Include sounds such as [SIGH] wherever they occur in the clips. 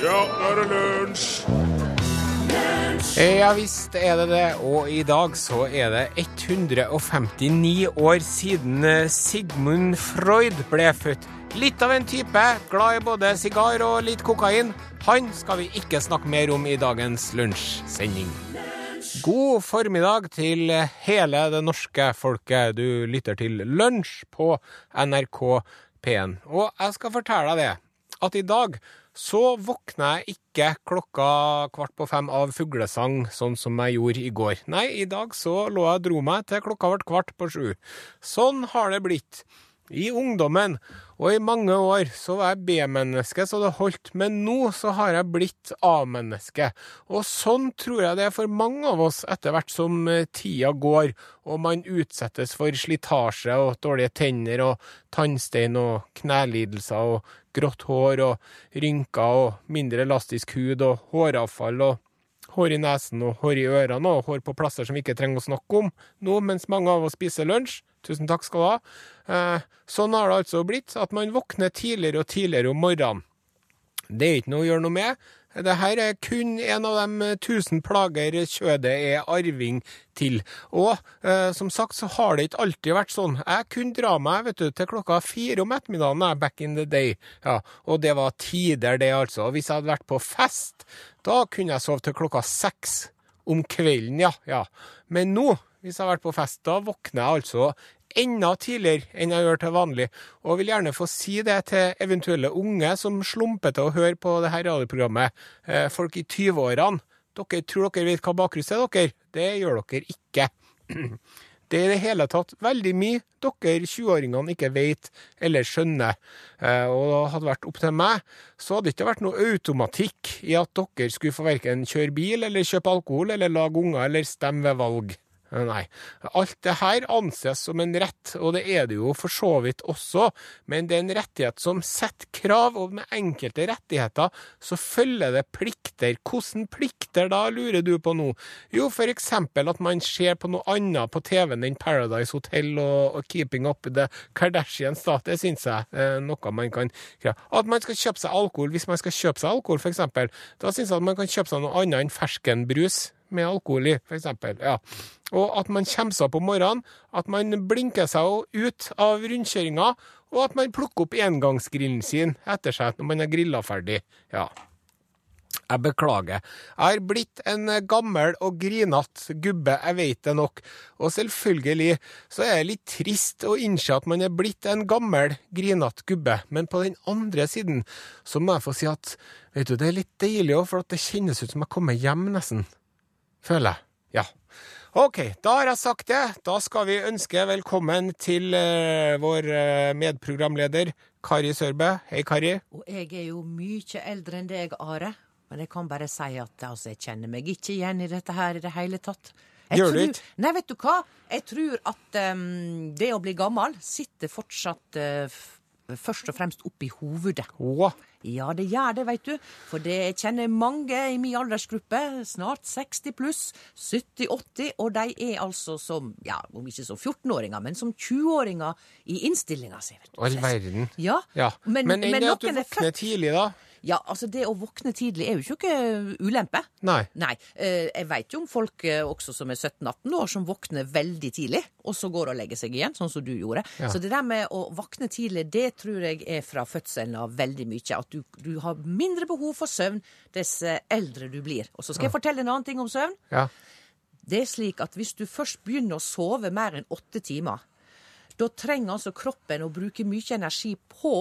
Ja, nå er det lunsj! Ja visst er det det, og i dag så er det 159 år siden eh, Sigmund Freud ble født. Litt av en type, glad i både sigar og litt kokain. Han skal vi ikke snakke mer om i dagens lunsjsending. God formiddag til hele det norske folket. Du lytter til Lunsj på NRK P1. Og jeg skal fortelle deg det, at i dag så våkna jeg ikke klokka kvart på fem av fuglesang, sånn som jeg gjorde i går. Nei, i dag så lå jeg og dro meg til klokka ble kvart på sju. Sånn har det blitt. I ungdommen og i mange år så var jeg B-menneske så det holdt, men nå så har jeg blitt A-menneske. Og sånn tror jeg det er for mange av oss etter hvert som eh, tida går og man utsettes for slitasje og dårlige tenner og tannstein og knelidelser og grått hår og rynker og mindre elastisk hud og håravfall og hår i nesen og hår i ørene og hår på plasser som vi ikke trenger å snakke om nå mens mange av oss spiser lunsj. Tusen takk skal du ha. Eh, sånn har det altså blitt, at man våkner tidligere og tidligere om morgenen. Det er ikke noe å gjøre noe med. Dette er kun en av de tusen plager kjødet er arving til. Og eh, som sagt så har det ikke alltid vært sånn. Jeg kunne dra meg vet du, til klokka fire om ettermiddagen back in the day. Ja, og det var tider, det altså. Hvis jeg hadde vært på fest, da kunne jeg sove til klokka seks om kvelden, ja. ja. Men nå, hvis jeg har vært på fest, da våkner jeg altså enda tidligere enn jeg gjør til vanlig, og vil gjerne få si det til eventuelle unge som slumper til å høre på det her radioprogrammet, eh, folk i 20-årene. Dere tror dere vet hva bakrus er, dere? Det gjør dere ikke. [CLEARS THROAT] Det er i det hele tatt veldig mye dere 20-åringene ikke vet eller skjønner. Eh, og hadde det vært opp til meg, så hadde det ikke vært noe automatikk i at dere skulle få verken kjøre bil eller kjøpe alkohol eller lage unger eller stemme ved valg. Eh, Nei. Alt det her anses som en rett, og det er det jo for så vidt også, men det er en rettighet som setter krav, og med enkelte rettigheter så følger det plikter. Hvordan plikter da, lurer du på nå? Jo, for eksempel at man ser på noe annet på TV-en enn Paradise Hotel og, og Keeping Up the Kardashians, da. Det syns jeg er noe man kan kreve. At man skal kjøpe seg alkohol hvis man skal kjøpe seg alkohol, for eksempel. Da syns jeg at man kan kjøpe seg noe annet enn ferskenbrus med alkohol i, eksempel. Ja. Og at man kommer seg opp om morgenen, at man blinker seg ut av rundkjøringa, og at man plukker opp engangsgrillen sin etter seg når man er grilla ferdig. Ja. Jeg beklager. Jeg har blitt en gammel og grinete gubbe, jeg vet det nok. Og selvfølgelig så er det litt trist å innse at man er blitt en gammel, grinete gubbe. Men på den andre siden så må jeg få si at vet du, det er litt deilig òg, for det kjennes ut som jeg kommer hjem, nesten. Føler jeg. Ja. OK, da har jeg sagt det. Da skal vi ønske velkommen til uh, vår uh, medprogramleder Kari Sørbø. Hei, Kari. Og jeg er jo mye eldre enn deg, Are. Men jeg kan bare si at altså, jeg kjenner meg ikke igjen i dette her i det hele tatt. Jeg Gjør du ikke? Nei, vet du hva? Jeg tror at um, det å bli gammel sitter fortsatt uh, først og fremst oppi hovedet. Å, Ja, det gjør det, veit du. For det kjenner mange i min aldersgruppe, snart 60 pluss, 70-80, og de er altså som, ja, om ikke som 14-åringer, men som 20-åringer i innstillinga si. all verden. Ja, Ja. Men, men, men du noen er født tidlig, da? Ja, altså det å våkne tidlig er jo ikke noe ulempe. Nei. Nei. eh, Jeg veit jo om folk eh, også som er 17-18 år, som våkner veldig tidlig, og så går og legger seg igjen, sånn som du gjorde. Ja. Så det der med å våkne tidlig, det tror jeg er fra fødselen av veldig mye. At du, du har mindre behov for søvn dess eh, eldre du blir. Og så skal jeg fortelle en annen ting om søvn. Ja. Det er slik at hvis du først begynner å sove mer enn åtte timer, da trenger altså kroppen å bruke mye energi på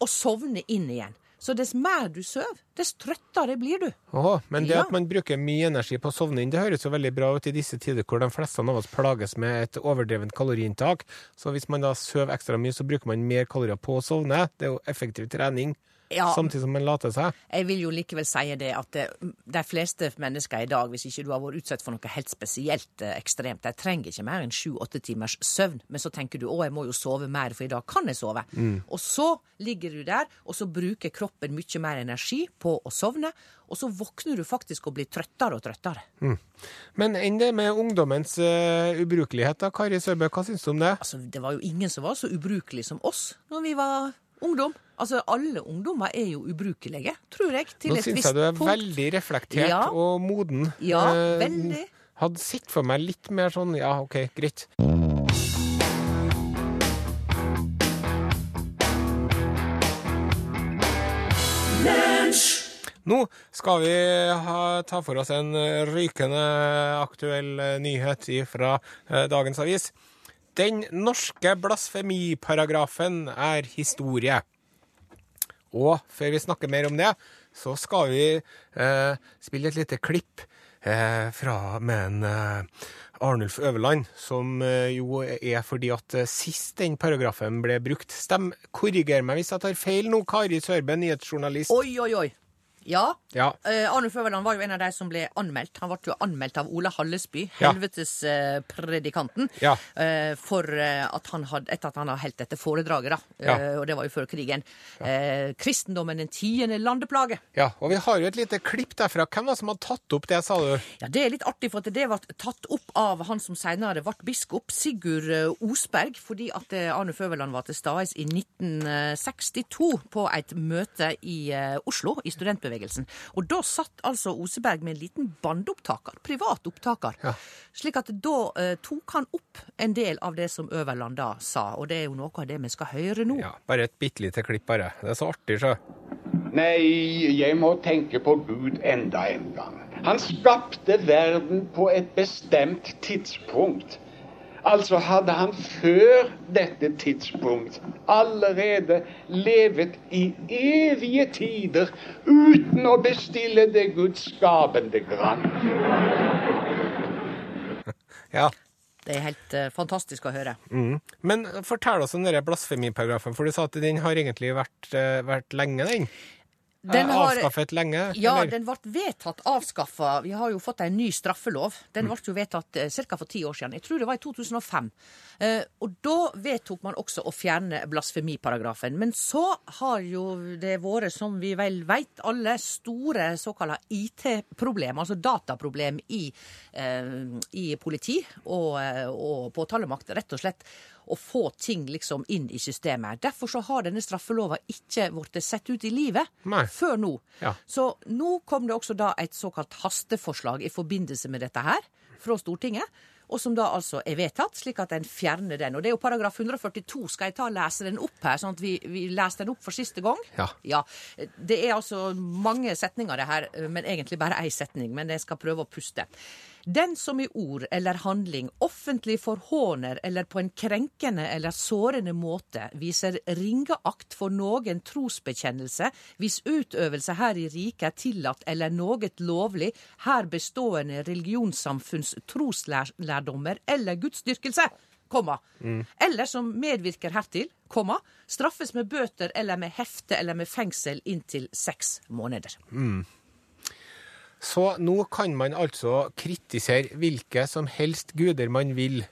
å sovne inn igjen. Så dess mer du sover, dess trøttere blir du. Åh, men det Ja. at man bruker mye energi på å sovne inn, det høres jo veldig bra ut i disse tider hvor de fleste av oss plages med et overdrevent kaloriinntak. Så hvis man da sover ekstra mye, så bruker man mer kalorier på å sovne. Det er jo effektiv trening. Ja. Samtidig som en later seg. Jeg vil jo likevel si det at de fleste mennesker i dag, hvis ikke du har vært utsatt for noe helt spesielt eh, ekstremt, de trenger ikke mer enn sju-åtte timers søvn. Men så tenker du å, jeg må jo sove mer, for i dag kan jeg sove. Og så ligger du der, og så bruker kroppen mye mer energi på å sovne. Og så våkner du faktisk og blir trøttere og trøttere. Men enn det med ungdommens uh, ubrukelighet, da, Kari Sørbø, hva syns du om det? Altså, det var jo ingen som var så ubrukelig som oss når vi var ungdom. Altså, alle ungdommer er jo ubrukelige, tror jeg. Til Nå et syns visst jeg du er punkt. veldig reflektert Ja. og moden. Ja, Eh, veldig. Hadde sett for meg litt mer sånn ja, OK, greit. Nå skal vi ha, ta for oss en rykende aktuell nyhet fra eh, dagens avis. Den norske blasfemiparagrafen er historie. Og før vi snakker mer om det, så skal vi eh, spille et lite klipp eh, fra med en eh, Arnulf Øverland, som eh, jo er fordi at eh, sist den paragrafen ble brukt Stem, korriger meg hvis jeg tar feil nå, Kari Sørbø, nyhetsjournalist. Oi, oi, oi. Ja. Ja. Uh, Arnulf Øverland var jo en av de som ble anmeldt. Han ble jo anmeldt av Ola Hallesby, Ja. helvetespredikanten, Ja. uh, for eh, at han hadde, etter at han har holdt dette foredraget, da. Eh, og det var jo før krigen. Eh, kristendommen den tiende landeplage. Ja, og vi har jo et lite klipp derfra. Hvem var det som har tatt opp det, sa du? Ja, Det er litt artig, for at det ble tatt opp av han som senere ble biskop, Sigurd eh, Osberg, fordi at eh, Arnulf Øverland var til stede i 1962 på et møte i eh, Oslo, i studentbevegelsen. Og da satt altså Oseberg med en liten bandeopptaker, privat opptaker, Ja. slik at da eh, tok han opp en del av det som Øverland da sa, og det er jo noe av det vi skal høre nå. Ja, Bare et bitte lite klipp, bare. Det er så artig, så. Nei, jeg må tenke på Gud enda en gang. Han skapte verden på et bestemt tidspunkt. Altså hadde han før dette tidspunkt allerede levet i evige tider uten å bestille det Guds skapende grann. [LAUGHS] Ja. Det er helt uh, fantastisk å høre. Mm. Men fortell oss om denne blasfemiparagrafen, for du sa at den har egentlig vært, uh, vært lenge, den. Den Eh, har- Avskaffet lenge? Ja, eller? den ble vedtatt avskaffa. Vi har jo fått en ny straffelov. Den ble jo vedtatt eh, ca. for ti år siden. Jeg tror det var i 2005. Eh, og da vedtok man også å fjerne blasfemiparagrafen. Men så har jo det vært, som vi vel veit alle, store såkalte IT-problem, altså dataproblem i, i politi og, og påtalemakt, rett og slett. Å få ting liksom inn i systemet. Derfor så har denne straffelova ikke blitt sett ut i livet Nei. før nå. Ja. Så nå kom det også da et såkalt hasteforslag i forbindelse med dette her fra Stortinget. Og som da altså er vedtatt, slik at en fjerner den. Og det er jo paragraf 142. Skal jeg ta og lese den opp her, sånn at vi, vi leser den opp for siste gang? Ja. Det er altså mange setninger det her, men egentlig bare ei setning. Men jeg skal prøve å puste. Den som i ord eller handling offentlig forhåner eller på en krenkende eller sårende måte viser ringeakt for noen trosbekjennelse hvis utøvelse her i riket er tillatt eller noe lovlig her bestående religionssamfunns troslærdommer eller gudsdyrkelse, komma, eller som medvirker hertil, komma, straffes med bøter eller med hefte eller med fengsel inntil seks måneder. Så nå kan man altså kritisere hvilke som helst guder man vil.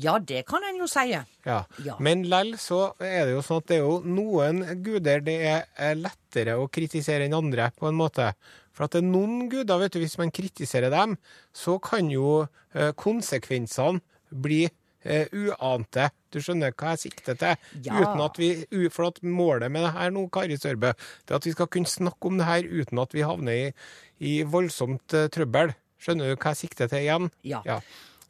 Ja, det kan en jo si. Ja. Ja. Men lell så er det jo sånn at det er jo noen guder det er lettere å kritisere enn andre, på en måte. For at det er noen guder, vet du, hvis man kritiserer dem, så kan jo eh, konsekvensene bli eh, uante. Du skjønner hva jeg sikter til? Ja. Uten at vi, for at målet med det her nå, Kari Sørbø, det er at vi skal kunne snakke om det her uten at vi havner i, i voldsomt uh, trøbbel. Skjønner du hva jeg sikter til igjen? Ja.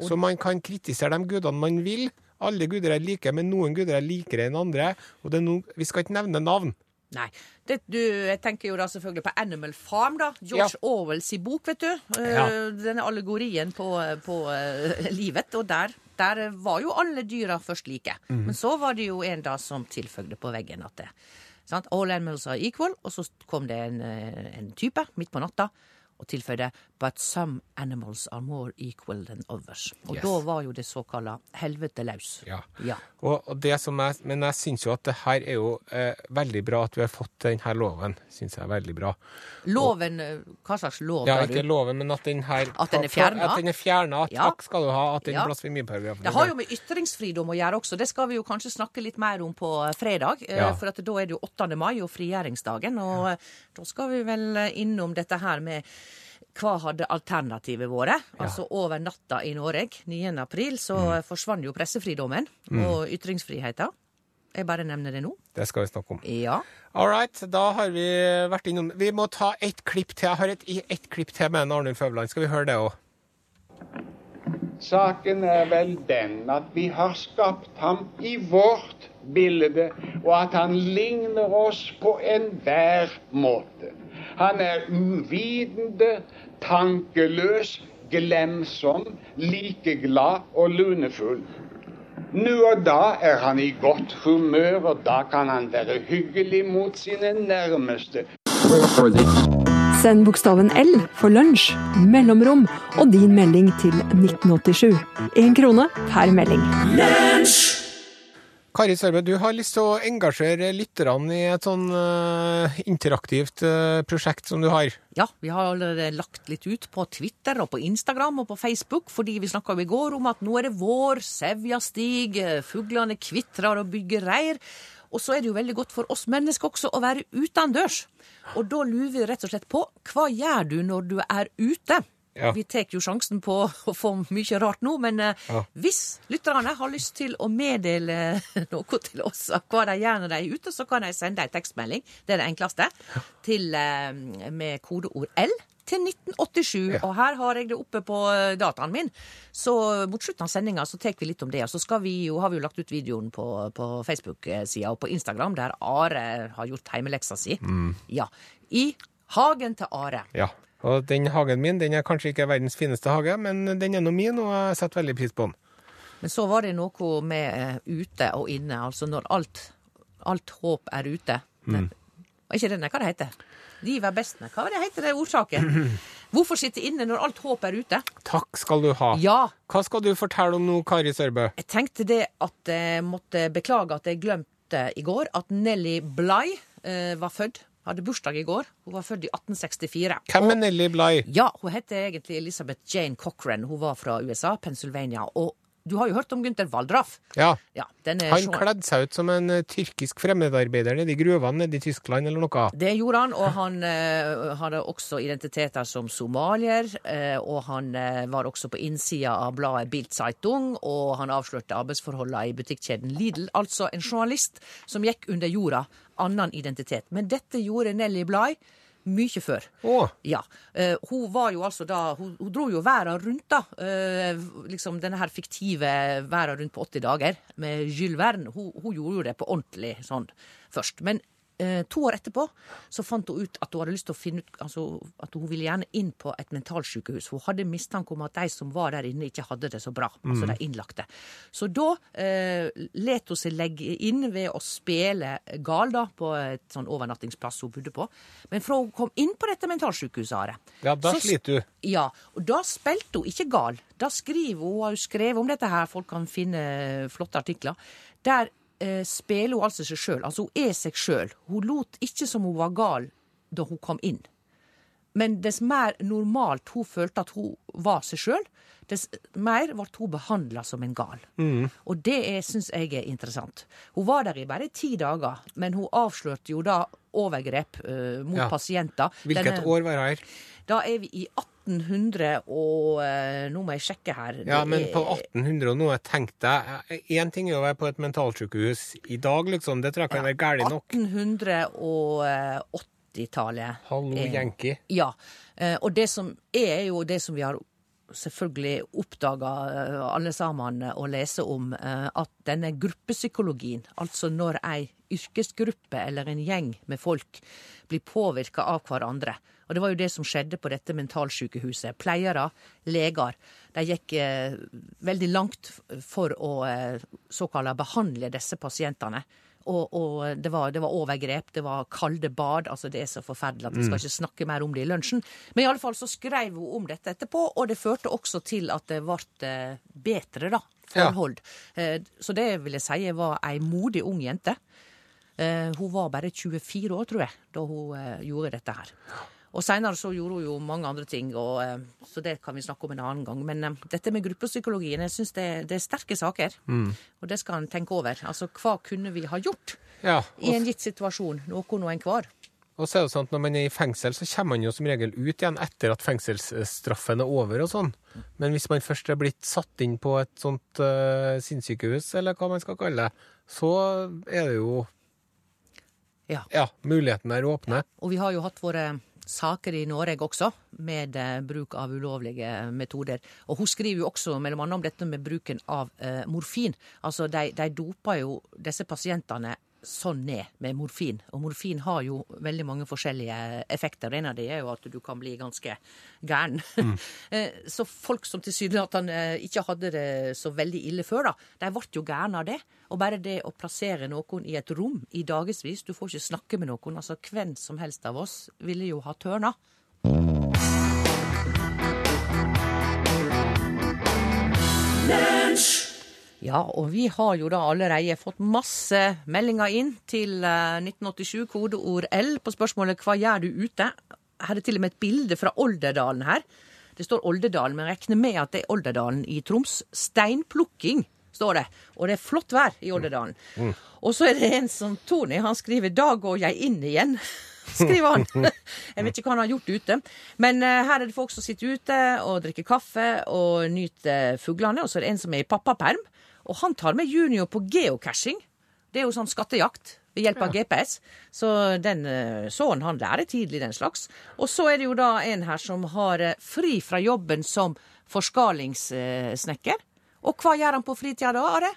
Så man kan kritisere de gudene man vil. Alle guder er like, men noen guder er likere enn andre. Og det er no, vi skal ikke nevne navn. Nei. Det, du, jeg tenker jo da selvfølgelig på Animal Farm, da. George Ja. Orwells bok, vet du. Eh, Ja. Denne allegorien på, på eh, livet. Og der, der var jo alle dyra først like. Mm. Men så var det jo en da som tilføyde på veggen at det, sant? All animals are equal. Og så kom det en, eh, en type midt på natta og tilføyde But some animals are more equal than others. Og Yes. da var jo det såkalla helvete løs. Ja. Ja. Og, det som jeg, men jeg syns jo at det her er jo eh, veldig bra at vi har fått denne loven. Synes jeg er veldig bra. Loven og, Hva slags lov Ja, da, ikke loven, men at den her At den er fjernet? At den er fjerna. Ja. Takk skal du ha. At den Ja. blasfemiparagrafen Det har jo med ytringsfridom å gjøre også. Det skal vi jo kanskje snakke litt mer om på eh, fredag. eh, Ja. For at da er det jo 8. mai og frigjøringsdagen. Og eh, da skal vi vel eh, innom dette her med hva hadde alternativet vært? Altså over natta i Norge, 9. april, så Mm. forsvant jo pressefridommen og ytringsfriheten. Jeg bare nevner det nå. Det skal vi snakke om. Ja. All right, da har vi vært innom Vi må ta ett klipp til. Jeg har et, ett klipp til med Arnulf Øverland. Skal vi høre det òg? Saken er vel den at vi har skapt ham i vårt bilde, og at han ligner oss på enhver måte. Han er uvitende, tankeløs, glemsom, likeglad og lunefull. Nå og da er han i godt humør, og da kan han være hyggelig mot sine nærmeste. Send bokstaven L for lunsj, mellomrom og din melding til 1987. Én krone per melding. Kari Sørbø, du har lyst til å engasjere lytterne i et sånn uh, interaktivt uh, prosjekt som du har. Ja, vi har allerede lagt litt ut på Twitter og på Instagram og på Facebook, fordi vi snakka i går om at nå er det vår, sevja stiger, fuglene kvitrer og bygger reir. Og så er det jo veldig godt for oss mennesker også å være utendørs. Og da lurer vi rett og slett på hva gjør du når du er ute? Ja. Vi tar jo sjansen på å få mye rart nå, men eh, Ja. hvis lytterne har lyst til å meddele [LAUGHS] noe til oss av hva de gjør når de er ute, så kan de sende en tekstmelding, det er det enkleste, til, eh, med kodeord L til 1987. Ja. Og her har jeg det oppe på eh, dataen min. Så mot slutten av sendinga så tar vi litt om det. Og så skal vi jo, har vi jo lagt ut videoen på, på Facebook-sida og på Instagram, der Are har gjort heimeleksa si. Mm. Ja. I hagen til Are. Ja. Og den hagen min den er kanskje ikke verdens fineste hage, men den er nå min, og jeg setter veldig pris på den. Men så var det noe med eh, ute og inne, altså når alt, alt håp er ute. Mm. Er ikke det hva det heter? Liv var best. med. Hva var det heter det ordtaket? [CLEARS THROAT] Hvorfor sitte inne når alt håp er ute? Takk skal du ha. Ja, Hva skal du fortelle om nå, Kari Sørbø? jeg tenkte det at jeg måtte beklage at jeg glemte i går at Nelly Bly eh, var født. Hadde bursdag i går. Hun var født i 1864. Hvem er Nelly Bly? Ja, hun heter egentlig Elizabeth Jane Cochran. Hun var fra USA, Pennsylvania. Og du har jo hørt om Gunther Waldraff? Ja. Ja, Han kledde seg ut som en eh, tyrkisk fremmedarbeider nede i gruvene nede i Tyskland eller noe. Det gjorde han, og han uh, hadde også identiteter som somalier. Uh, og han uh, var også på innsida av bladet Bild Zeitung, og han avslørte arbeidsforholdene i butikkjeden Lidl. Altså en journalist som gikk under jorda, annen identitet. Men dette gjorde Nelly Bly mye før. Å, Ja. Uh, hun var jo altså da Hun, hun dro jo verden rundt, da. Uh, liksom denne her fiktive verden rundt på 80 dager med Jules Verne. Hun, hun gjorde jo det på ordentlig sånn først. Men to år etterpå så fant hun ut at hun hadde lyst til å finne ut altså, at hun ville gjerne inn på et mentalsykehus. Hun hadde mistanke om at de som var der inne, ikke hadde det så bra. Altså de innlagte. Så da eh, let hun seg legge inn ved å spille gal da, på et sånn overnattingsplass hun bodde på. Men fra hun kom inn på dette mentalsykehuset, Are ja, da så- sliter du. Ja, og da spilte hun ikke gal. Da skriver hun, hun har jo skrevet om dette her, folk kan finne flotte artikler. Der eh, spiller hun altså seg sjøl. Altså hun er seg sjøl. Hun lot ikke som hun var gal da hun kom inn. Men dess mer normalt hun følte at hun var seg sjøl, dess mer ble hun behandla som en gal. Og det syns jeg er interessant. Hun var der i bare ti dager, men hun avslørte jo da overgrep uh, mot Ja. pasienter. Hvilket Denne- år var det her? da er vi i 1800 og eh, Nå må jeg sjekke her. Ja, men på 1800 og noe, tenk deg Én ting er å være på et mentalsykehus i dag, liksom. Det tror jeg kan være galt nok. 1880-tallet. Hallo, Jenki. Ja. eh, Og det som er, jo det som vi har selvfølgelig oppdaga alle sammen eh, å lese om, eh, at denne gruppepsykologien, altså når ei yrkesgruppe eller en gjeng med folk blir påvirka av hverandre Og det var jo det som skjedde på dette mentalsykehuset. Pleiere, leger, de gikk eh, veldig langt for å eh, såkalt behandle disse pasientene. Og, og det, var, det var overgrep, det var kalde bad. altså Det er så forferdelig at vi skal ikke snakke mer om det i lunsjen. Men i alle fall så skrev hun om dette etterpå, og det førte også til at det ble eh, bedre da, forhold. Ja. Så det vil jeg si var ei modig ung jente. Eh, Hun var bare 24 år, tror jeg, da hun eh, gjorde dette her. Og seinere så gjorde hun jo mange andre ting, og, eh, så det kan vi snakke om en annen gang. Men eh, dette med gruppepsykologien, jeg syns det, det er sterke saker. Og det skal en tenke over. Altså hva kunne vi ha gjort Ja, i en gitt situasjon? Noe og enhver. Og så er det sånn at når man er i fengsel, så kommer man jo som regel ut igjen etter at fengselsstraffen er over og sånn. Men hvis man først er blitt satt inn på et sånt uh, sinnssykehus, eller hva man skal kalle det, så er det jo Ja. Ja, muligheten er åpne. Og vi har jo hatt våre saker i Norge også, med eh, bruk av ulovlige metoder. Og hun skriver jo også mellom annet om dette med bruken av eh, morfin. Altså, de, de doper jo disse pasientene sånn ned med morfin. Og morfin har jo veldig mange forskjellige effekter. En av dem er jo at du kan bli ganske gæren. Mm. [LAUGHS] så folk som tilsynelatende ikke hadde det så veldig ille før, da, de ble jo gærne av det. Og bare det å plassere noen i et rom i dagevis, du får ikke snakke med noen, altså hvem som helst av oss ville jo ha tørna. Ja, og vi har jo da allerede fått masse meldinger inn til eh, 1987, kodeord L, på spørsmålet 'Hva gjør du ute?' Her er til og med et bilde fra Olderdalen her. Det står Olderdalen, men regner med at det er Olderdalen i Troms. Steinplukking, står det. Og det er flott vær i Olderdalen. Og så er det en som Tony, han skriver 'Da går jeg inn igjen'. [LAUGHS] Skriver han. [LAUGHS] Jeg vet ikke hva han har gjort ute. Men eh, her er det folk som sitter ute og drikker kaffe og nyter fuglene. Og så er det en som er i pappaperm. Og han tar med junior på geocaching. Det er jo sånn skattejakt ved hjelp av GPS. Så den eh, sønnen han lærer tidlig den slags. Og så er det jo da en her som har eh, fri fra jobben som forskalingssnekker. Og hva gjør han på fritida da, Are?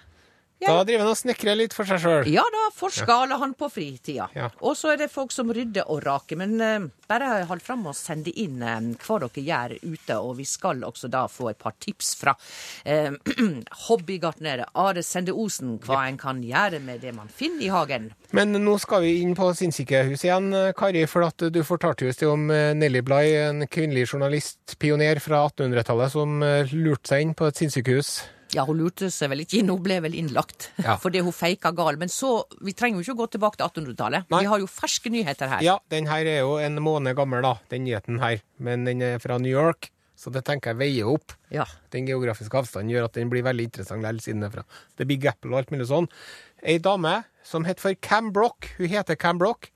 Da driver han og snekrer litt for seg sjøl. Ja, da forskaler han på fritida. Ja. Og så er det folk som rydder og raker. Men eh, bare hold fram og send inn eh, hva dere gjør ute. Og vi skal også da få et par tips fra eh, [CLEARS THROAT] hobbygartnere Are Sende Osen hva en kan gjøre med det man finner i hagen. Men nå skal vi inn på sinnssykehus igjen, Kari. For at du fortalte jo om eh, Nelly Bligh, en kvinnelig journalistpioner fra 1800-tallet, som eh, lurte seg inn på et sinnssykehus. Ja, hun lurte seg vel ikke inn, hun ble vel innlagt Ja. [LAUGHS] fordi hun feika gal. Men så, vi trenger jo ikke å gå tilbake til 1800-tallet. Vi har jo ferske nyheter her. Ja, den her er jo en måned gammel, da, den nyheten her. Men den er fra New York, så det tenker jeg veier opp. Ja. Den geografiske avstanden gjør at den blir veldig interessant likevel, siden det er fra The Big Apple og alt mulig sånn. Ei dame som heter for Cam Brock, hun heter Cam Brock.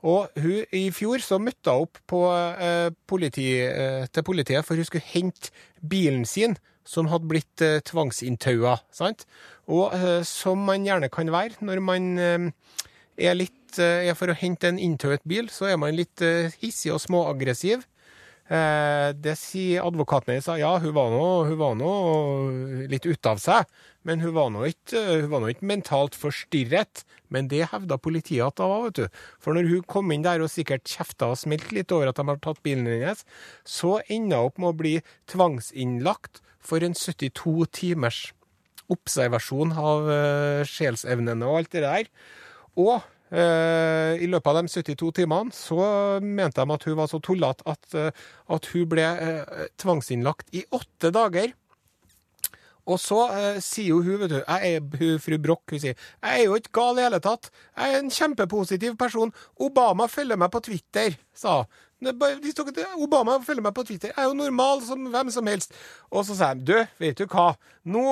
Og hun, i fjor så møtte hun opp på, eh, politi, eh, til politiet for hun skulle hente bilen sin, som hadde blitt eh, tvangsinntaua. Sant? Og eh, som man gjerne kan være når man eh, er litt eh, er for å hente en inntauet bil, så er man litt eh, hissig og småaggressiv. Eh, det sier advokaten hennes. Ja, hun var nå, hun var nå litt ute av seg, men hun var nå ikke, hun var nå ikke mentalt forstyrret. Men det hevda politiet at hun var, vet du. For når hun kom inn der og sikkert kjefta og smilte litt over at de har tatt bilen hennes, så enda hun opp med å bli tvangsinnlagt for en 72 timers observasjon av uh, sjelsevnene og alt det der. Og uh, i løpet av de 72 timene så mente de at hun var så tullete at, uh, at hun ble tvangsinnlagt i åtte dager. Og så sier jo hun, vet du, jeg er, hun, fru Broch, hun sier jeg er jo ikke gal i hele tatt. Jeg er en kjempepositiv person. Obama følger meg på Twitter, sa hun. Obama følger meg på Twitter. Jeg er jo normal som hvem som helst. Og så sier jeg, du, vet du hva, nå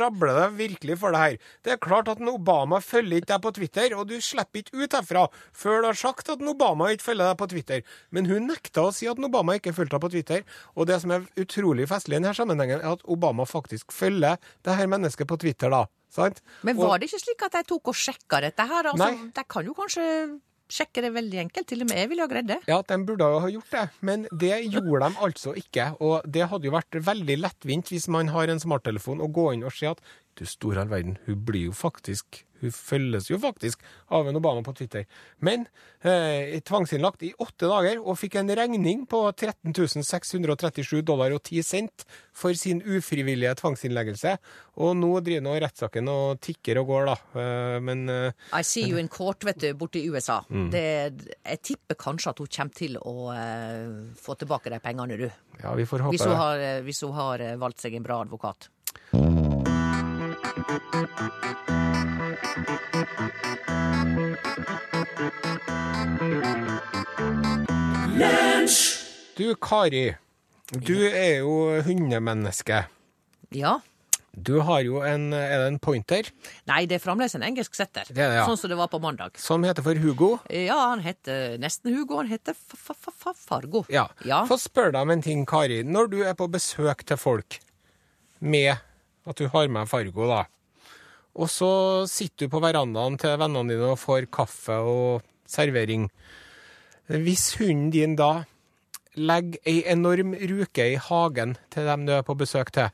rabler det virkelig for deg her. Det er klart at en Obama følger ikke deg på Twitter, og du slipper ikke ut herfra før du har sagt at en Obama ikke følger deg på Twitter. Men hun nekta å si at en Obama ikke fulgte deg på Twitter. Og det som er utrolig festlig i denne sammenhengen, er at Obama faktisk følger det her mennesket på Twitter, da. Sant? Men Og- var det ikke slik at de tok og sjekka dette her? Altså. De kan jo kanskje sjekke det veldig enkelt. Til og med jeg ville ha greid det. Ja, de burde jo ha gjort det, men det gjorde de altså ikke. Og det hadde jo vært veldig lettvint hvis man har en smarttelefon og gå inn og se at du store all verden, hun blir jo faktisk Hun følges jo faktisk av en Obama på Twitter. Men eh, tvangsinnlagt i åtte dager og fikk en regning på 13 637 dollar og 10 cent for sin ufrivillige tvangsinnleggelse. Og nå driver nå rettssaken og tikker og går, da. Eh, men eh, I see you in court, vet du, borte i USA. Mm. Det, jeg tipper kanskje at hun kommer til å eh, få tilbake de pengene, du. ja, vi får håpe Hvis hun det. har, eh, hvis hun har eh, valgt seg en bra advokat. Du, Kari. Du er jo hundemenneske. Ja. Du har jo en Er det en pointer Nei, det er fremdeles en engelsk setter. Det det, ja. Sånn som det var på mandag. som heter for Hugo? Ja, han heter nesten Hugo. Han heter Fargo. Ja. Ja. Få spørre deg om en ting, Kari. Når du er på besøk til folk med at du har med Fargo, da, og så sitter du på verandaen til vennene dine og får kaffe og servering Hvis hunden din da legger ei enorm ruke i hagen til dem du er på besøk til,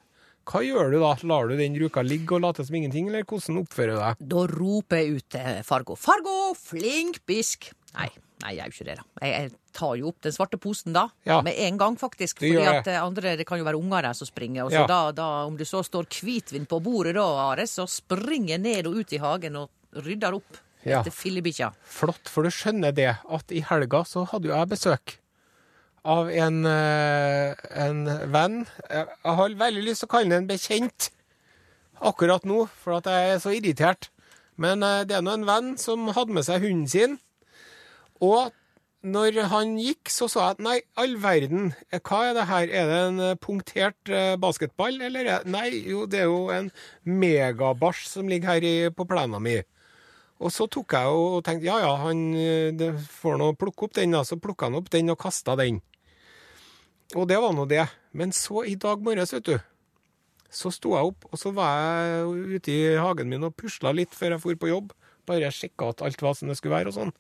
hva gjør du da? Lar du den ruka ligge og late som ingenting, eller hvordan oppfører du deg? Da roper jeg ut til Fargo. Fargo, flink bisk! Nei, nei, jeg gjør ikke det, da. Jeg, jeg tar jo opp den svarte posen da, Ja. med en gang, faktisk. Fordi gjør at det. eh, andre, det kan jo være unger der som springer. Og så Ja. da, da, om det så står hvitvin på bordet da, Are, så springer jeg ned og ut i hagen og rydder opp Ja. etter fillebikkja. Flott, for du skjønner det at i helga så hadde jo jeg besøk av en, eh, en venn. Jeg jeg har veldig lyst til å kalle ham en bekjent akkurat nå, for at jeg er så irritert. Men eh, det er nå en venn som hadde med seg hunden sin. Og når han gikk, så sa jeg at nei, all verden, eh, hva er det her? Er det en eh, punktert eh, basketball, eller? er- Nei, jo, det er jo en megabasj som ligger her i, på plena mi. Og så tok jeg og tenkte ja ja, han får nå plukke opp den, da. Så plukka han opp den og kasta den. Og det var nå det. Men så i dag morges, vet du, så sto jeg opp, og så var jeg ute i hagen min og pusla litt før jeg for på jobb. Bare sjekka at alt var som det skulle være og sånn.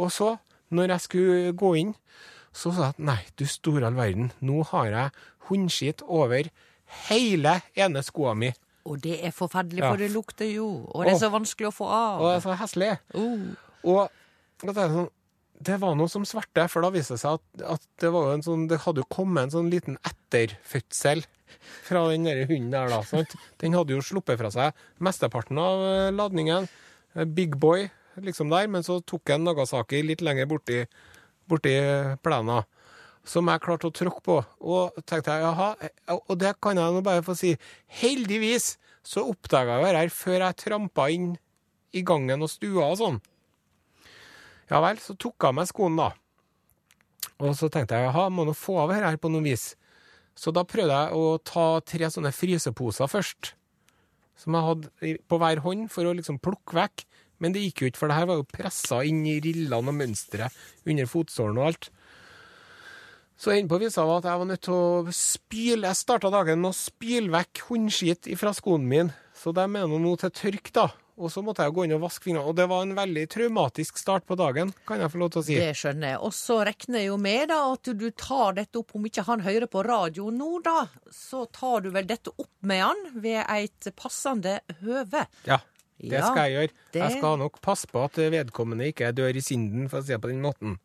Og så, når jeg skulle gå inn, så sa jeg at nei, du store all verden, nå har jeg hundskitt over hele ene skoa mi. Og det er forferdelig, Ja. for det lukter jo. Og det er så vanskelig å få av. Og det er så heslig. Uh. Og da tenkte jeg sånn, det var noe som svarte, for da viste det seg at, at det, var en sånn, det hadde jo kommet en sånn liten etterfødsel fra den der hunden der. da, sant? Den hadde jo sluppet fra seg mesteparten av eh, ladningen. Eh, Big boy liksom der, men så tok jeg Nagasaki litt lenger borti, borti plena. Som jeg klarte å tråkke på. Og tenkte jeg, jaha, eh, og det kan jeg nå bare få si. Heldigvis så oppdaga jeg det her før jeg trampa inn i gangen og stua og sånn. Ja vel, så tok jeg av meg skoene, da. Og så tenkte jeg jaha, må nå få av dette her på noe vis. Så da prøvde jeg å ta tre sånne fryseposer først. Som jeg hadde på hver hånd for å liksom plukke vekk. Men det gikk jo ikke, for det her var jo pressa inn i rillene og mønsteret under fotsålen og alt. Så enden på visa at jeg var nødt til å spyle Jeg starta dagen med å spyle vekk hundskit fra skoen min, Så de er nå til tørk, da. Og så måtte jeg gå inn og vaske fingrene. Og det var en veldig traumatisk start på dagen, kan jeg få lov til å si. Det skjønner jeg. Og så regner jeg jo med da at du tar dette opp, om ikke han hører på radio nå, da, så tar du vel dette opp med han ved et passende høve. Ja, det Ja, skal jeg gjøre. det- Jeg skal nok passe på at vedkommende ikke dør i synden, for å si det på den måten.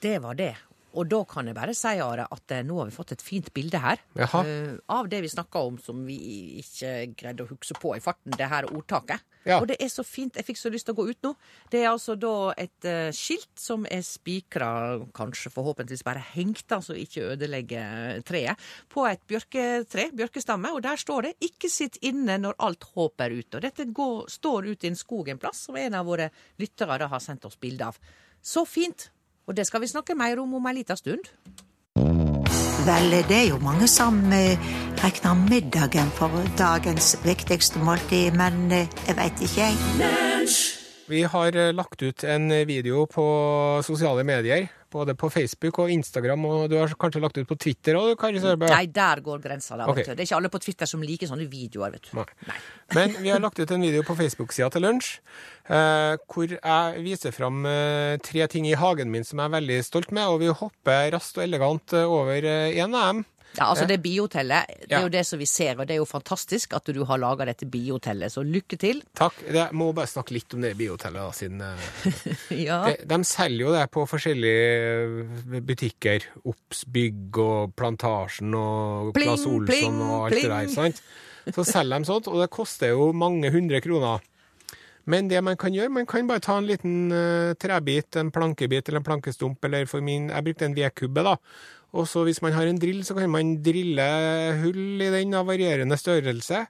Det var det. Og da kan jeg bare si, Are, at eh, nå har vi fått et fint bilde her. Eh, av det vi snakka om som vi ikke greide å huske på i farten, det her ordtaket. Ja. Og det er så fint. Jeg fikk så lyst til å gå ut nå. Det er altså da et uh, skilt som er spikra, kanskje forhåpentligvis bare hengt, altså ikke ødelegger treet, på et bjørketre, bjørkestamme, og der står det 'Ikke sitt inne når alt håp er ute'. Og dette går, står ute i en skog en plass, som en av våre lyttere har sendt oss bilde av. Så fint! Og det skal vi snakke mer om om ei lita stund. Vel, det er jo mange som eh, regner middagen for dagens viktigste måltid, men eh, jeg veit ikke, jeg. Vi har eh, lagt ut en video på sosiale medier, både på Facebook og Instagram, og du har kanskje lagt ut på Twitter òg, Nei, der går grensa. da, okay. Det er ikke alle på Twitter som liker sånne videoer, vet du. Nei. Nei. Men vi har lagt ut en video på Facebook-sida til lunsj, eh, hvor jeg viser fram eh, tre ting i hagen min som jeg er veldig stolt med, og vi hopper raskt og elegant over over eh, en av dem. Ja, altså Det biotellet, det er jo det som vi ser, og det er jo fantastisk at du har laga dette biotellet, så lykke til. Takk. Jeg må bare snakke litt om det biotellet, da, siden eh, [LAUGHS] Ja. de, de selger jo det på forskjellige butikker. Obs Bygg og Plantasjen og Pling, Claes Olsson pling, og alt det der. sant? Så selger de sånt, og det koster jo mange hundre kroner. Men det man kan gjøre, man kan bare ta en liten uh, trebit, en plankebit eller en plankestump, eller for min Jeg brukte en vedkubbe, da. Og så hvis man har en drill, så kan man drille hull i den av varierende størrelse.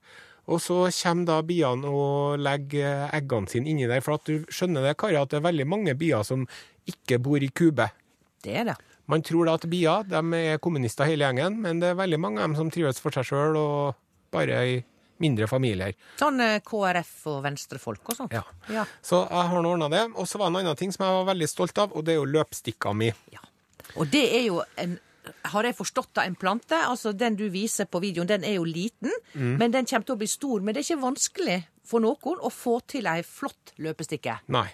Og så kommer da biene og legger eggene sine inni der. For at du skjønner det, Kari, at det er veldig mange bier som ikke bor i kube. Det er det. Man tror da at bier de er kommunister hele gjengen, men det er veldig mange av dem som trives for seg sjøl og bare i mindre familier. Sånn eh, KrF og venstrefolk og sånt. Ja. Ja. Så jeg har nå ordna det. Og så var det en annen ting som jeg var veldig stolt av, og det er jo løpstikka mi. Ja. Og det er jo en har jeg forstått da, en plante? Altså Den du viser på videoen, den er jo liten, Mm. men den kommer til å bli stor. Men det er ikke vanskelig for noen å få til ei flott løpestikke. Nei.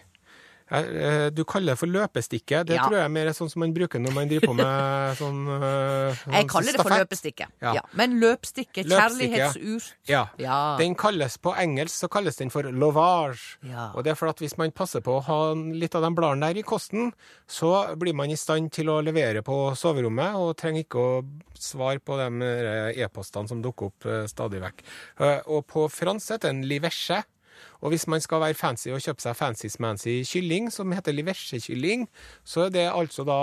Eh, Du kaller det for løpestikke. Det Ja. tror jeg er mer sånn som man bruker når man driver på med [LAUGHS] sånn eh, Jeg kaller det for løpestikke. Ja. Ja. Men løpstikke, kjærlighetsur Ja. Ja. Den kalles på engelsk så kalles den for lovage. Ja. Og det er for at hvis man passer på å ha litt av de bladene der i kosten, så blir man i stand til å levere på soverommet og trenger ikke å svare på de eh, e-postene som dukker opp stadig vekk. Og på fransk heter den liverche. Og hvis man skal være fancy og kjøpe seg fancy-smancy kylling, som heter liversekylling, så er det altså da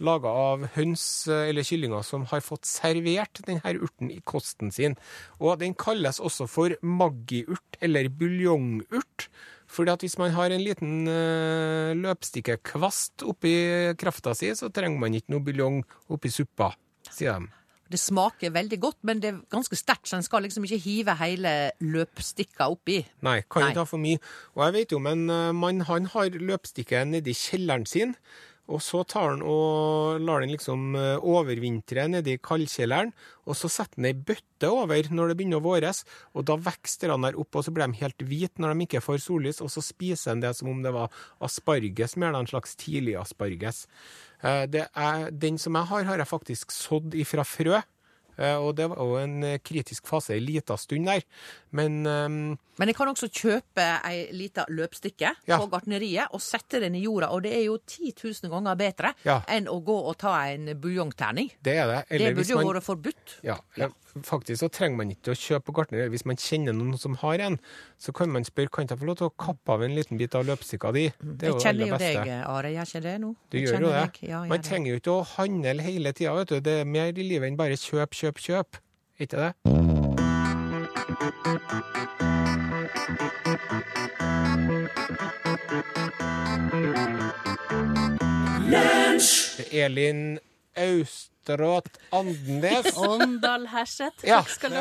laga av høns eh, eller kyllinger som har fått servert denne urten i kosten sin. Og den kalles også for maggiurt eller buljongurt. Fordi at hvis man har en liten uh, løpstikkekvast oppi krafta si, så trenger man ikke noe buljong oppi suppa, sier de. Det smaker veldig godt, men det er ganske sterkt, så en skal liksom ikke hive hele løpstikka oppi. Nei, kan Nei. ikke ha for mye. Og jeg vet jo, men eh, man, han har løpstikke nedi kjelleren sin, og så tar han og lar den liksom eh, overvintre nedi kaldkjelleren, og så setter han ei bøtte over når det begynner å våres, og da vokser han der opp, og så blir de helt hvite når de ikke får sollys, og så spiser han det som om det var asparges, mer en slags tidlig asparges. Eh, er, den som jeg har, har jeg faktisk sådd ifra frø. Eh, Og det var jo en eh, kritisk fase en liten stund der. Men um, Men jeg kan også kjøpe ei lita løpstikke Ja. på gartneriet og sette den i jorda, og det er jo 10 000 ganger bedre Ja. enn å gå og ta en buljongterning. det er det. Det burde jo man, vært forbudt. ja, ja faktisk så trenger man ikke å kjøpe på gartneriet. Hvis man kjenner noen som har en, så kan man spørre kan jeg få lov til å kappe av en liten bit av løpstikka di. Det er Jeg jo kjenner aller jo deg, Are. Gjør ikke det nå? Du Jeg gjør jo det. Ja, Man trenger jo ikke å handle hele tida, vet du. Det er mer i livet enn bare kjøp, kjøp, kjøp. Ikke det? Elin Austråt Andenes. Åndal Herseth. Ja, Takk skal du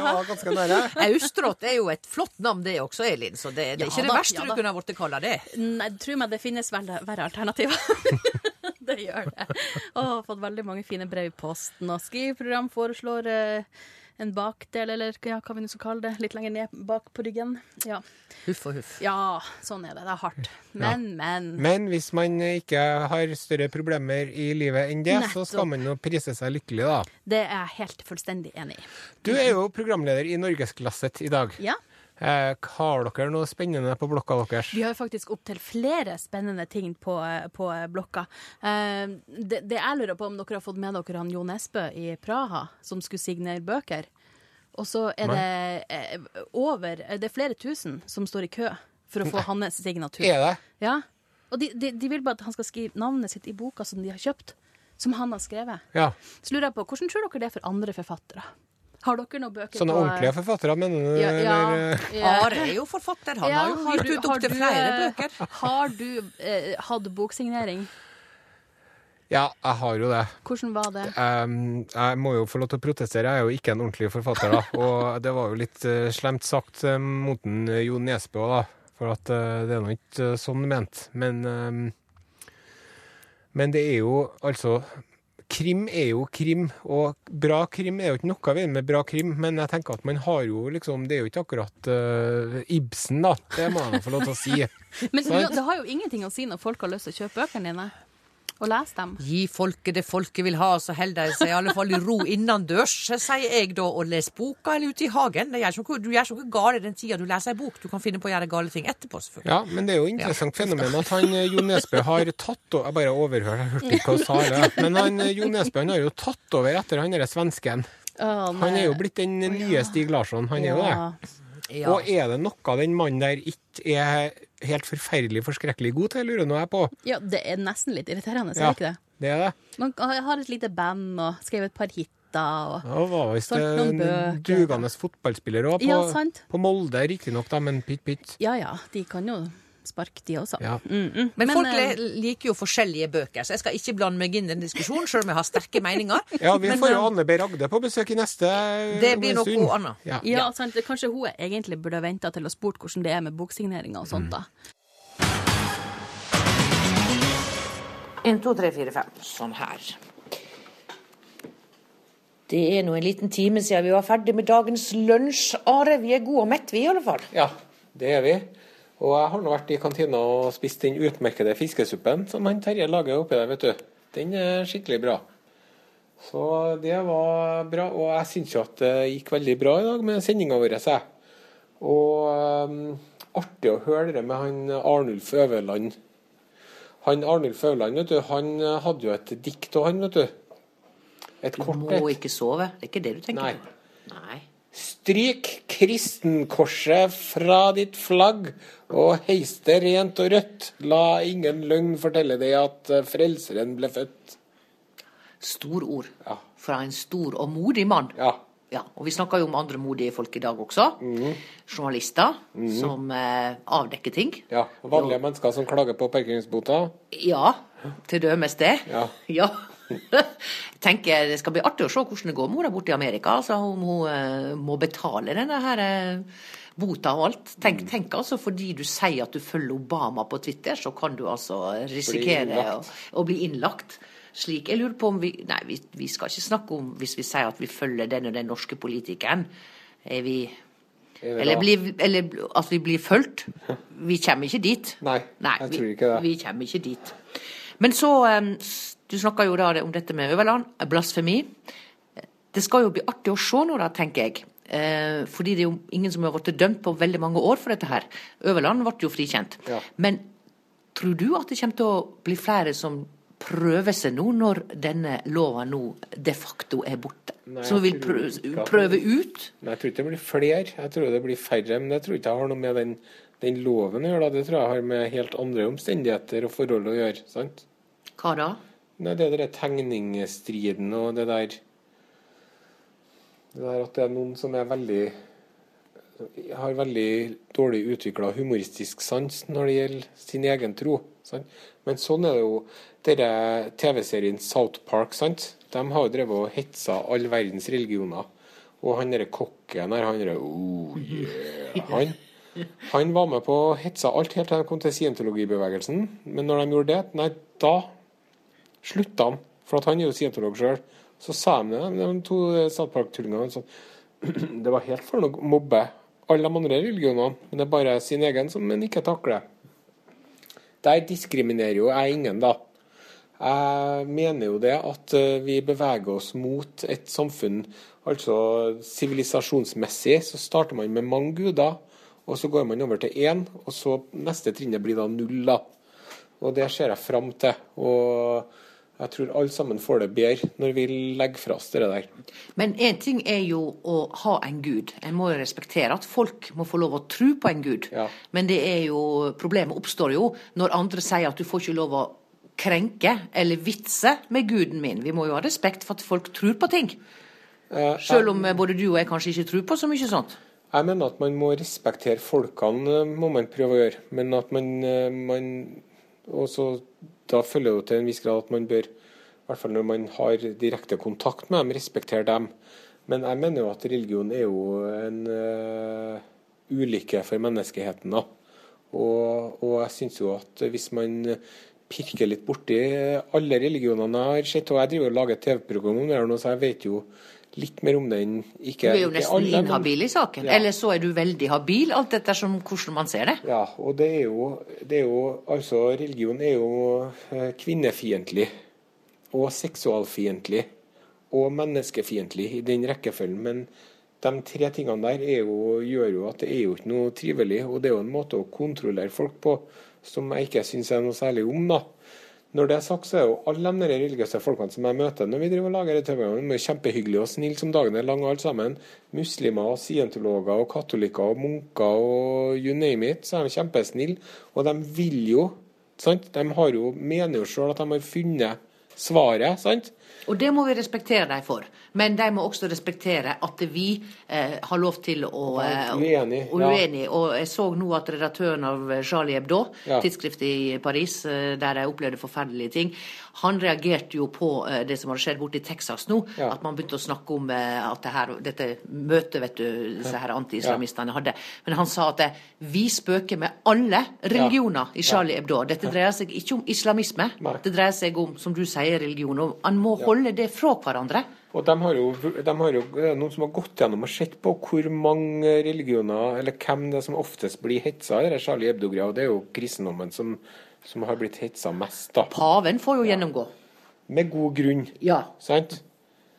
ha. Austrått er jo et flott navn, det også, Elin. Så det, det er Ja ikke det verste ja du kunne ha blitt kalla det. Nei, tro meg, det finnes verre alternativer. Det gjør det. Og har fått veldig mange fine brev i posten. Og skriveprogram foreslår eh, en bakdel, eller ja, hva vi nå skal kalle det, litt lenger ned bak på ryggen. Ja. Huff og huff. ja, sånn er det. Det er hardt. Men, men. Men hvis man ikke har større problemer i livet enn det, så skal man jo prise seg lykkelig, da. Det er jeg helt fullstendig enig i. Du er jo programleder i Norgesklasset i dag. Ja. Eh, har dere noe spennende på blokka deres? Vi har faktisk opptil flere spennende ting på, på blokka. Eh, det, det jeg lurer på om dere har fått med dere han Jo Nesbø i Praha, som skulle signere bøker. Og så er det eh, over Det er flere tusen som står i kø for å få hans signatur. Er det? Ja. Og de, de, de vil bare at han skal skrive navnet sitt i boka som de har kjøpt. Som han har skrevet. Ja. Så lurer jeg på, hvordan tror dere det er for andre forfattere? Har dere noen bøker Sånne på ordentlige forfattere, mener du? ja, ja, ja. Are er jo forfatter. Han Ja, har jo har gitt du- ut opptil flere eh, bøker. Har du eh, hatt boksignering? Ja, jeg har jo det. Hvordan var det? Um, jeg må jo få lov til å protestere, jeg er jo ikke en ordentlig forfatter, da. Og det var jo litt uh, slemt sagt uh, mot en, Jo Nesbø, da. For at det er nå ikke sånn ment. Men, um, men det er jo altså Krim er jo krim, og bra krim er jo ikke noe ved med bra krim, men jeg tenker at man har jo liksom Det er jo ikke akkurat uh, Ibsen, da. Det må jeg få lov til å si. [LAUGHS] Men det har jo ingenting å si når folk har lyst til å kjøpe bøkene dine og lese dem. Gi folket det folket vil ha, så holder de seg i alle fall i ro innendørs, sier jeg da, og les boka eller ute i hagen. Det gjør ikke du gjør ikke noe galt den tida du leser ei bok. Du kan finne på å gjøre gale ting etterpå, selvfølgelig. Ja, men det er jo interessant fenomen at han eh, Jo Nesbø har tatt over Jeg bare overhørte, jeg hørte ikke hva han sa. det. Men han eh, Jo Nesbø han har jo tatt over etter han derre svensken. Han er jo blitt den nye Stig Larsson. Han er jo det. Ja. Og er det noe den mannen der ikke er helt forferdelig forskrekkelig god til, lurer nå jeg på. Ja, det er nesten litt irriterende, Ja. er det ikke det? Det er det. Man har et lite band og skrevet et par hiter og Ja, var visst en dugende fotballspiller òg, på, Ja, på Molde riktignok, da, men pytt pytt. Ja ja, de kan jo spark, de også. Ja. Mm, mm. Men, folk eh, liker jo forskjellige bøker, så jeg skal ikke blande meg inn i den diskusjonen, selv om jeg har sterke meninger. [LAUGHS] Ja, vi får jo eh, Anne B. Ragde på besøk i neste Det blir noe hun Anna. Ja. Ja, sant. Kanskje hun egentlig burde ha venta til å spurt hvordan det er med boksigneringer og sånt, da. En, to, tre, fire, fem. Sånn her. Det er nå en liten time siden vi var ferdig med dagens lunsj. Are, vi er gode og mette, vi i alle fall. Ja, det er vi. Og jeg har nå vært i kantina og spist den utmerkede fiskesuppen som han Terje lager oppi der, vet du. Den er skikkelig bra. Så det var bra. Og jeg syns jo at det gikk veldig bra i dag med sendinga vår, jeg. Og um, artig å høre det med han Arnulf Øverland. Han Arnulf Øverland, vet du, han eh, hadde jo et dikt og han, vet du. Et Du må et. ikke sove. Det er ikke det du tenker Nei. på. Nei. Stryk kristenkorset fra ditt flagg, og heis det rent og rødt. La ingen løgn fortelle deg at eh, Frelseren ble født. Stor ord Ja. fra en stor og modig mann. Ja. Ja, og vi snakker jo om andre modige folk i dag også. Mhm. Journalister som eh, avdekker ting. ja. Vanlige mennesker som klager på parkeringsbota. Ja, til dømes det. Ja. Ja. Jeg tenker Det skal bli artig å se hvordan det går med henne borte i Amerika. altså Om hun eh, må betale denne her eh, bota og alt. Tenk, Mm. tenk altså fordi du sier at du følger Obama på Twitter, så kan du altså risikere å, å bli innlagt. Slik, jeg lurer på om vi Nei, vi, vi skal ikke snakke om hvis vi sier at vi følger den og den norske politikeren. Er vi Er eller, blir, eller at vi blir fulgt. [LAUGHS] Vi kommer ikke dit. Nei, jeg tror ikke det. Vi, vi kommer ikke dit. Men så s- Du snakka jo da om dette med Øverland, blasfemi. Det skal jo bli artig å se nå, da, tenker jeg. Eh, fordi det er jo ingen som har blitt dømt på veldig mange år for dette her. Øverland ble jo frikjent. Ja. Men tror du at det kommer til å bli flere som prøver seg nå, når denne lova nå de facto er borte? Nei, som vil prøve, prøve ut? Nei, jeg tror ikke det blir flere, jeg tror det blir færre. Men jeg tror ikke jeg har noe med den, den loven å gjøre. Det tror jeg har med helt andre omstendigheter og forhold å gjøre. sant? Hva da? Nei, det er den tegningsstriden og det der Det der at det er noen som er veldig har veldig dårlig utvikla humoristisk sans når det gjelder sin egen tro. Sant? Men sånn er det jo denne TV-serien South Park. sant? De har jo drevet og hetsa all verdens religioner. Og han derre kokken her, han derre oh, yeah, han, han var med på å hetsa alt helt til de kom til scientologibevegelsen. Men når de gjorde det, nei, da slutta han. For han er jo scientolog sjøl. Så sa de det, de to statsparktullingene [CLEARS THROAT] Det var helt for å mobbe alle de andre religionene, men det er bare sin egen som en ikke takler. Der diskriminerer jo jeg ingen, da. Jeg mener jo det at eh, vi beveger oss mot et samfunn Altså sivilisasjonsmessig så starter man med mange guder, og så går man over til én, og så neste trinnet blir da null, da. Og det ser jeg fram til. Og jeg tror alle sammen får det bedre når vi legger fra oss det der. Men én ting er jo å ha en gud. En må jo respektere at folk må få lov å tro på en gud. Ja. Men det er jo, problemet oppstår jo når andre sier at du får ikke lov å krenke eller vitse med guden min. Vi må jo ha respekt for at folk tror på ting. Eh, Selv om eh, både du og jeg kanskje ikke tror på så mye sånt. Jeg mener at man må respektere folkene, eh, må man prøve å gjøre. Men at man, eh, man også, Da følger det til en viss grad at man bør, i hvert fall når man har direkte kontakt med dem, respektere dem. Men jeg mener jo at religion er jo en uh, ulykke for menneskeheten. da. Og, og jeg syns jo at hvis man pirker litt borti alle religionene jeg har sett, og jeg driver og lager TV-program om det her nå, så jeg vet jo litt mer om den. Du Ikke, er jo nesten alle, inhabil i saken. Ja. Eller så er du veldig habil, alt ettersom hvordan man ser det. Ja, og det er jo, det er jo Altså, religion er jo eh, kvinnefiendtlig. Og seksualfiendtlig. Og menneskefiendtlig i den rekkefølgen. Men de tre tingene der er jo, gjør jo at det er jo ikke noe trivelig. Og det er jo en måte å kontrollere folk på som jeg ikke syns er noe særlig om, da. Når det er sagt, så er jo alle de religiøse folkene som jeg møter når vi driver og lager er kjempehyggelige og snille som dagen er lang, alle sammen. Muslimer, og scientologer, og katolikker, og munker og you name it. Så er de kjempesnille. Og de vil jo sant? De har jo, mener jo sjøl at de har funnet svaret, sant? Og det må vi respektere dem for. Men de må også respektere at vi eh, har lov til å eh, uenig, og ja. Og jeg så nå at redaktøren av Charlie Hebdo, Ja. tidsskriftet i Paris, eh, der de opplevde forferdelige ting, han reagerte jo på eh, det som hadde skjedd borte i Texas nå. Ja. At man begynte å snakke om eh, at det her, dette møtet vet du, disse her anti-islamistene hadde. Men han sa at vi spøker med alle religioner i Charlie Hebdo. Dette dreier seg ikke om islamisme. Nei. Det dreier seg om, som du sier, religion. Og han må holde det fra hverandre. Og de har jo, de har jo er noen som har gått gjennom og sett på hvor mange religioner, eller hvem det er som oftest blir hetsa i Charlie Hebdo-greia, og det er jo kristendommen som, som har blitt hetsa mest, da. Paven får jo gjennomgå. Med god grunn, Ja. sant?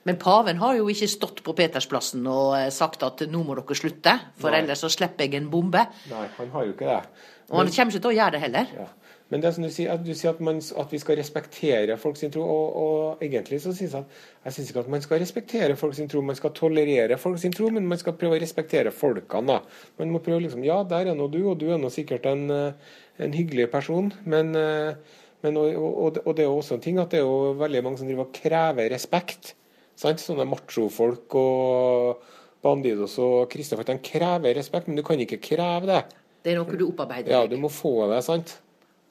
Men paven har jo ikke stått på Petersplassen og eh, sagt at nå må dere slutte, for Nei. ellers så slipper jeg en bombe. Nei, han har jo ikke det. Og han kommer ikke til å gjøre det heller. Ja. Men det er som du sier, at, du sier at, man, at vi skal respektere folk sin tro, og, og egentlig så jeg at jeg syns ikke at man skal respektere folk sin tro, man skal tolerere folk sin tro, men man skal prøve å respektere folkene. da. Man må prøve liksom Ja, der er nå du, og du er nå sikkert en, eh, en hyggelig person, men, eh, men og, og, og det er jo også en ting at det er jo veldig mange som driver og krever respekt. Sant? Sånne machofolk og Bandidos og Kristne folk, de krever respekt, men du kan ikke kreve det. Det er noe du opparbeider Ja, du må få det, sant?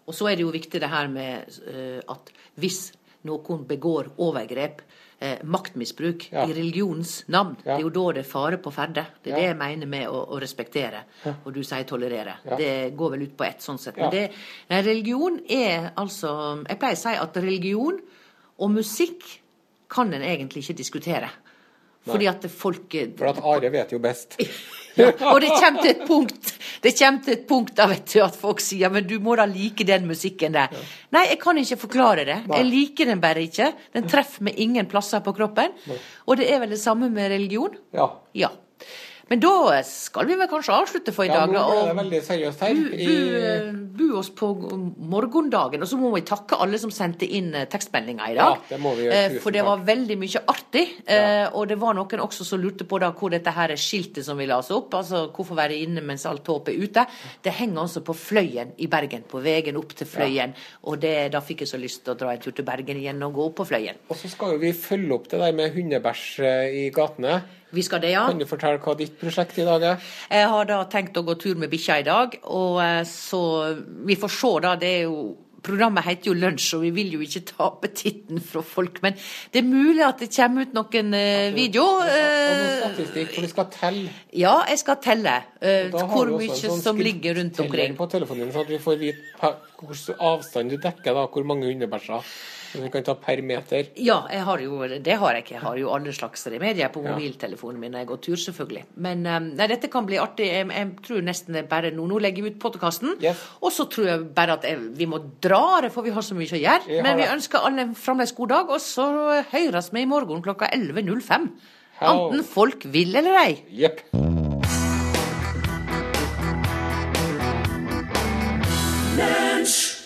Og så er det jo viktig det her med eh, at hvis noen begår overgrep, eh, maktmisbruk, Ja. i religionens navn, Ja. det er jo da det er fare på ferde. Det er Ja. det jeg mener med å, å respektere. Og du sier tolerere. Det går vel ut på ett, sånn sett. Men det, religion er altså Jeg pleier å si at religion og musikk kan en egentlig ikke diskutere. Fordi at folk For at Are vet jo best. [LAUGHS] og det kommer til et punkt Det kommer til et punkt da vet du at folk sier men du må da like den musikken der. Nei, jeg kan ikke forklare det. Jeg liker den bare ikke. Den treffer meg ingen plasser på kroppen. Og det er vel det samme med religion? Ja. Ja. Men da skal vi vel kanskje avslutte for i Ja, dag. nå da, ble det veldig seriøst her. Bu, bu, bu oss på morgendagen. Og så må vi takke alle som sendte inn eh, tekstmeldinger i dag. Ja, det må vi gjøre. Eh, For det var veldig mye artig. Ja. Og det var noen også som lurte på da hvor dette her skiltet som vi la oss opp, altså hvorfor være inne mens alt håp er ute. Det henger altså på Fløyen i Bergen, på veien opp til Fløyen. Og det, da fikk jeg så lyst til å dra en tur til Bergen igjen og gå opp på Fløyen. og så skal jo vi følge opp det der med hundebæsj eh, i gatene. Vi skal det, ja. Kan du fortelle hva ditt prosjekt i dag er? Jeg har da tenkt å gå tur med bikkja i dag, og eh, så Vi får se, da. Det er jo Programmet heter jo Lunsj, og vi vil jo ikke ta appetitten fra folk. Men det er mulig at det kommer ut noen eh, video. Og noe eh, statistikk, for du skal telle. ja, jeg skal telle eh, hvor mye sånn som ligger rundt omkring. på telefonen din, sånn at vi får vite avstand du dekker, da, hvor mange hundebæsjer. Så du kan ta per meter. Ja, jeg har jo, det har jeg ikke. Jeg har jo alle slags remedier på mobiltelefonen min når jeg går tur, selvfølgelig. Men eh, nei, dette kan bli artig. Jeg, jeg tror nesten det bare nå. Nå legger vi ut podkasten. Yes. Og så tror jeg bare at jeg, vi må dra det, for vi har så mye å gjøre. Men vi ønsker alle en fremdeles god dag, og så høres vi i morgen klokka 11.05. Hau. Enten folk vil eller ei. Jepp. Lunsj!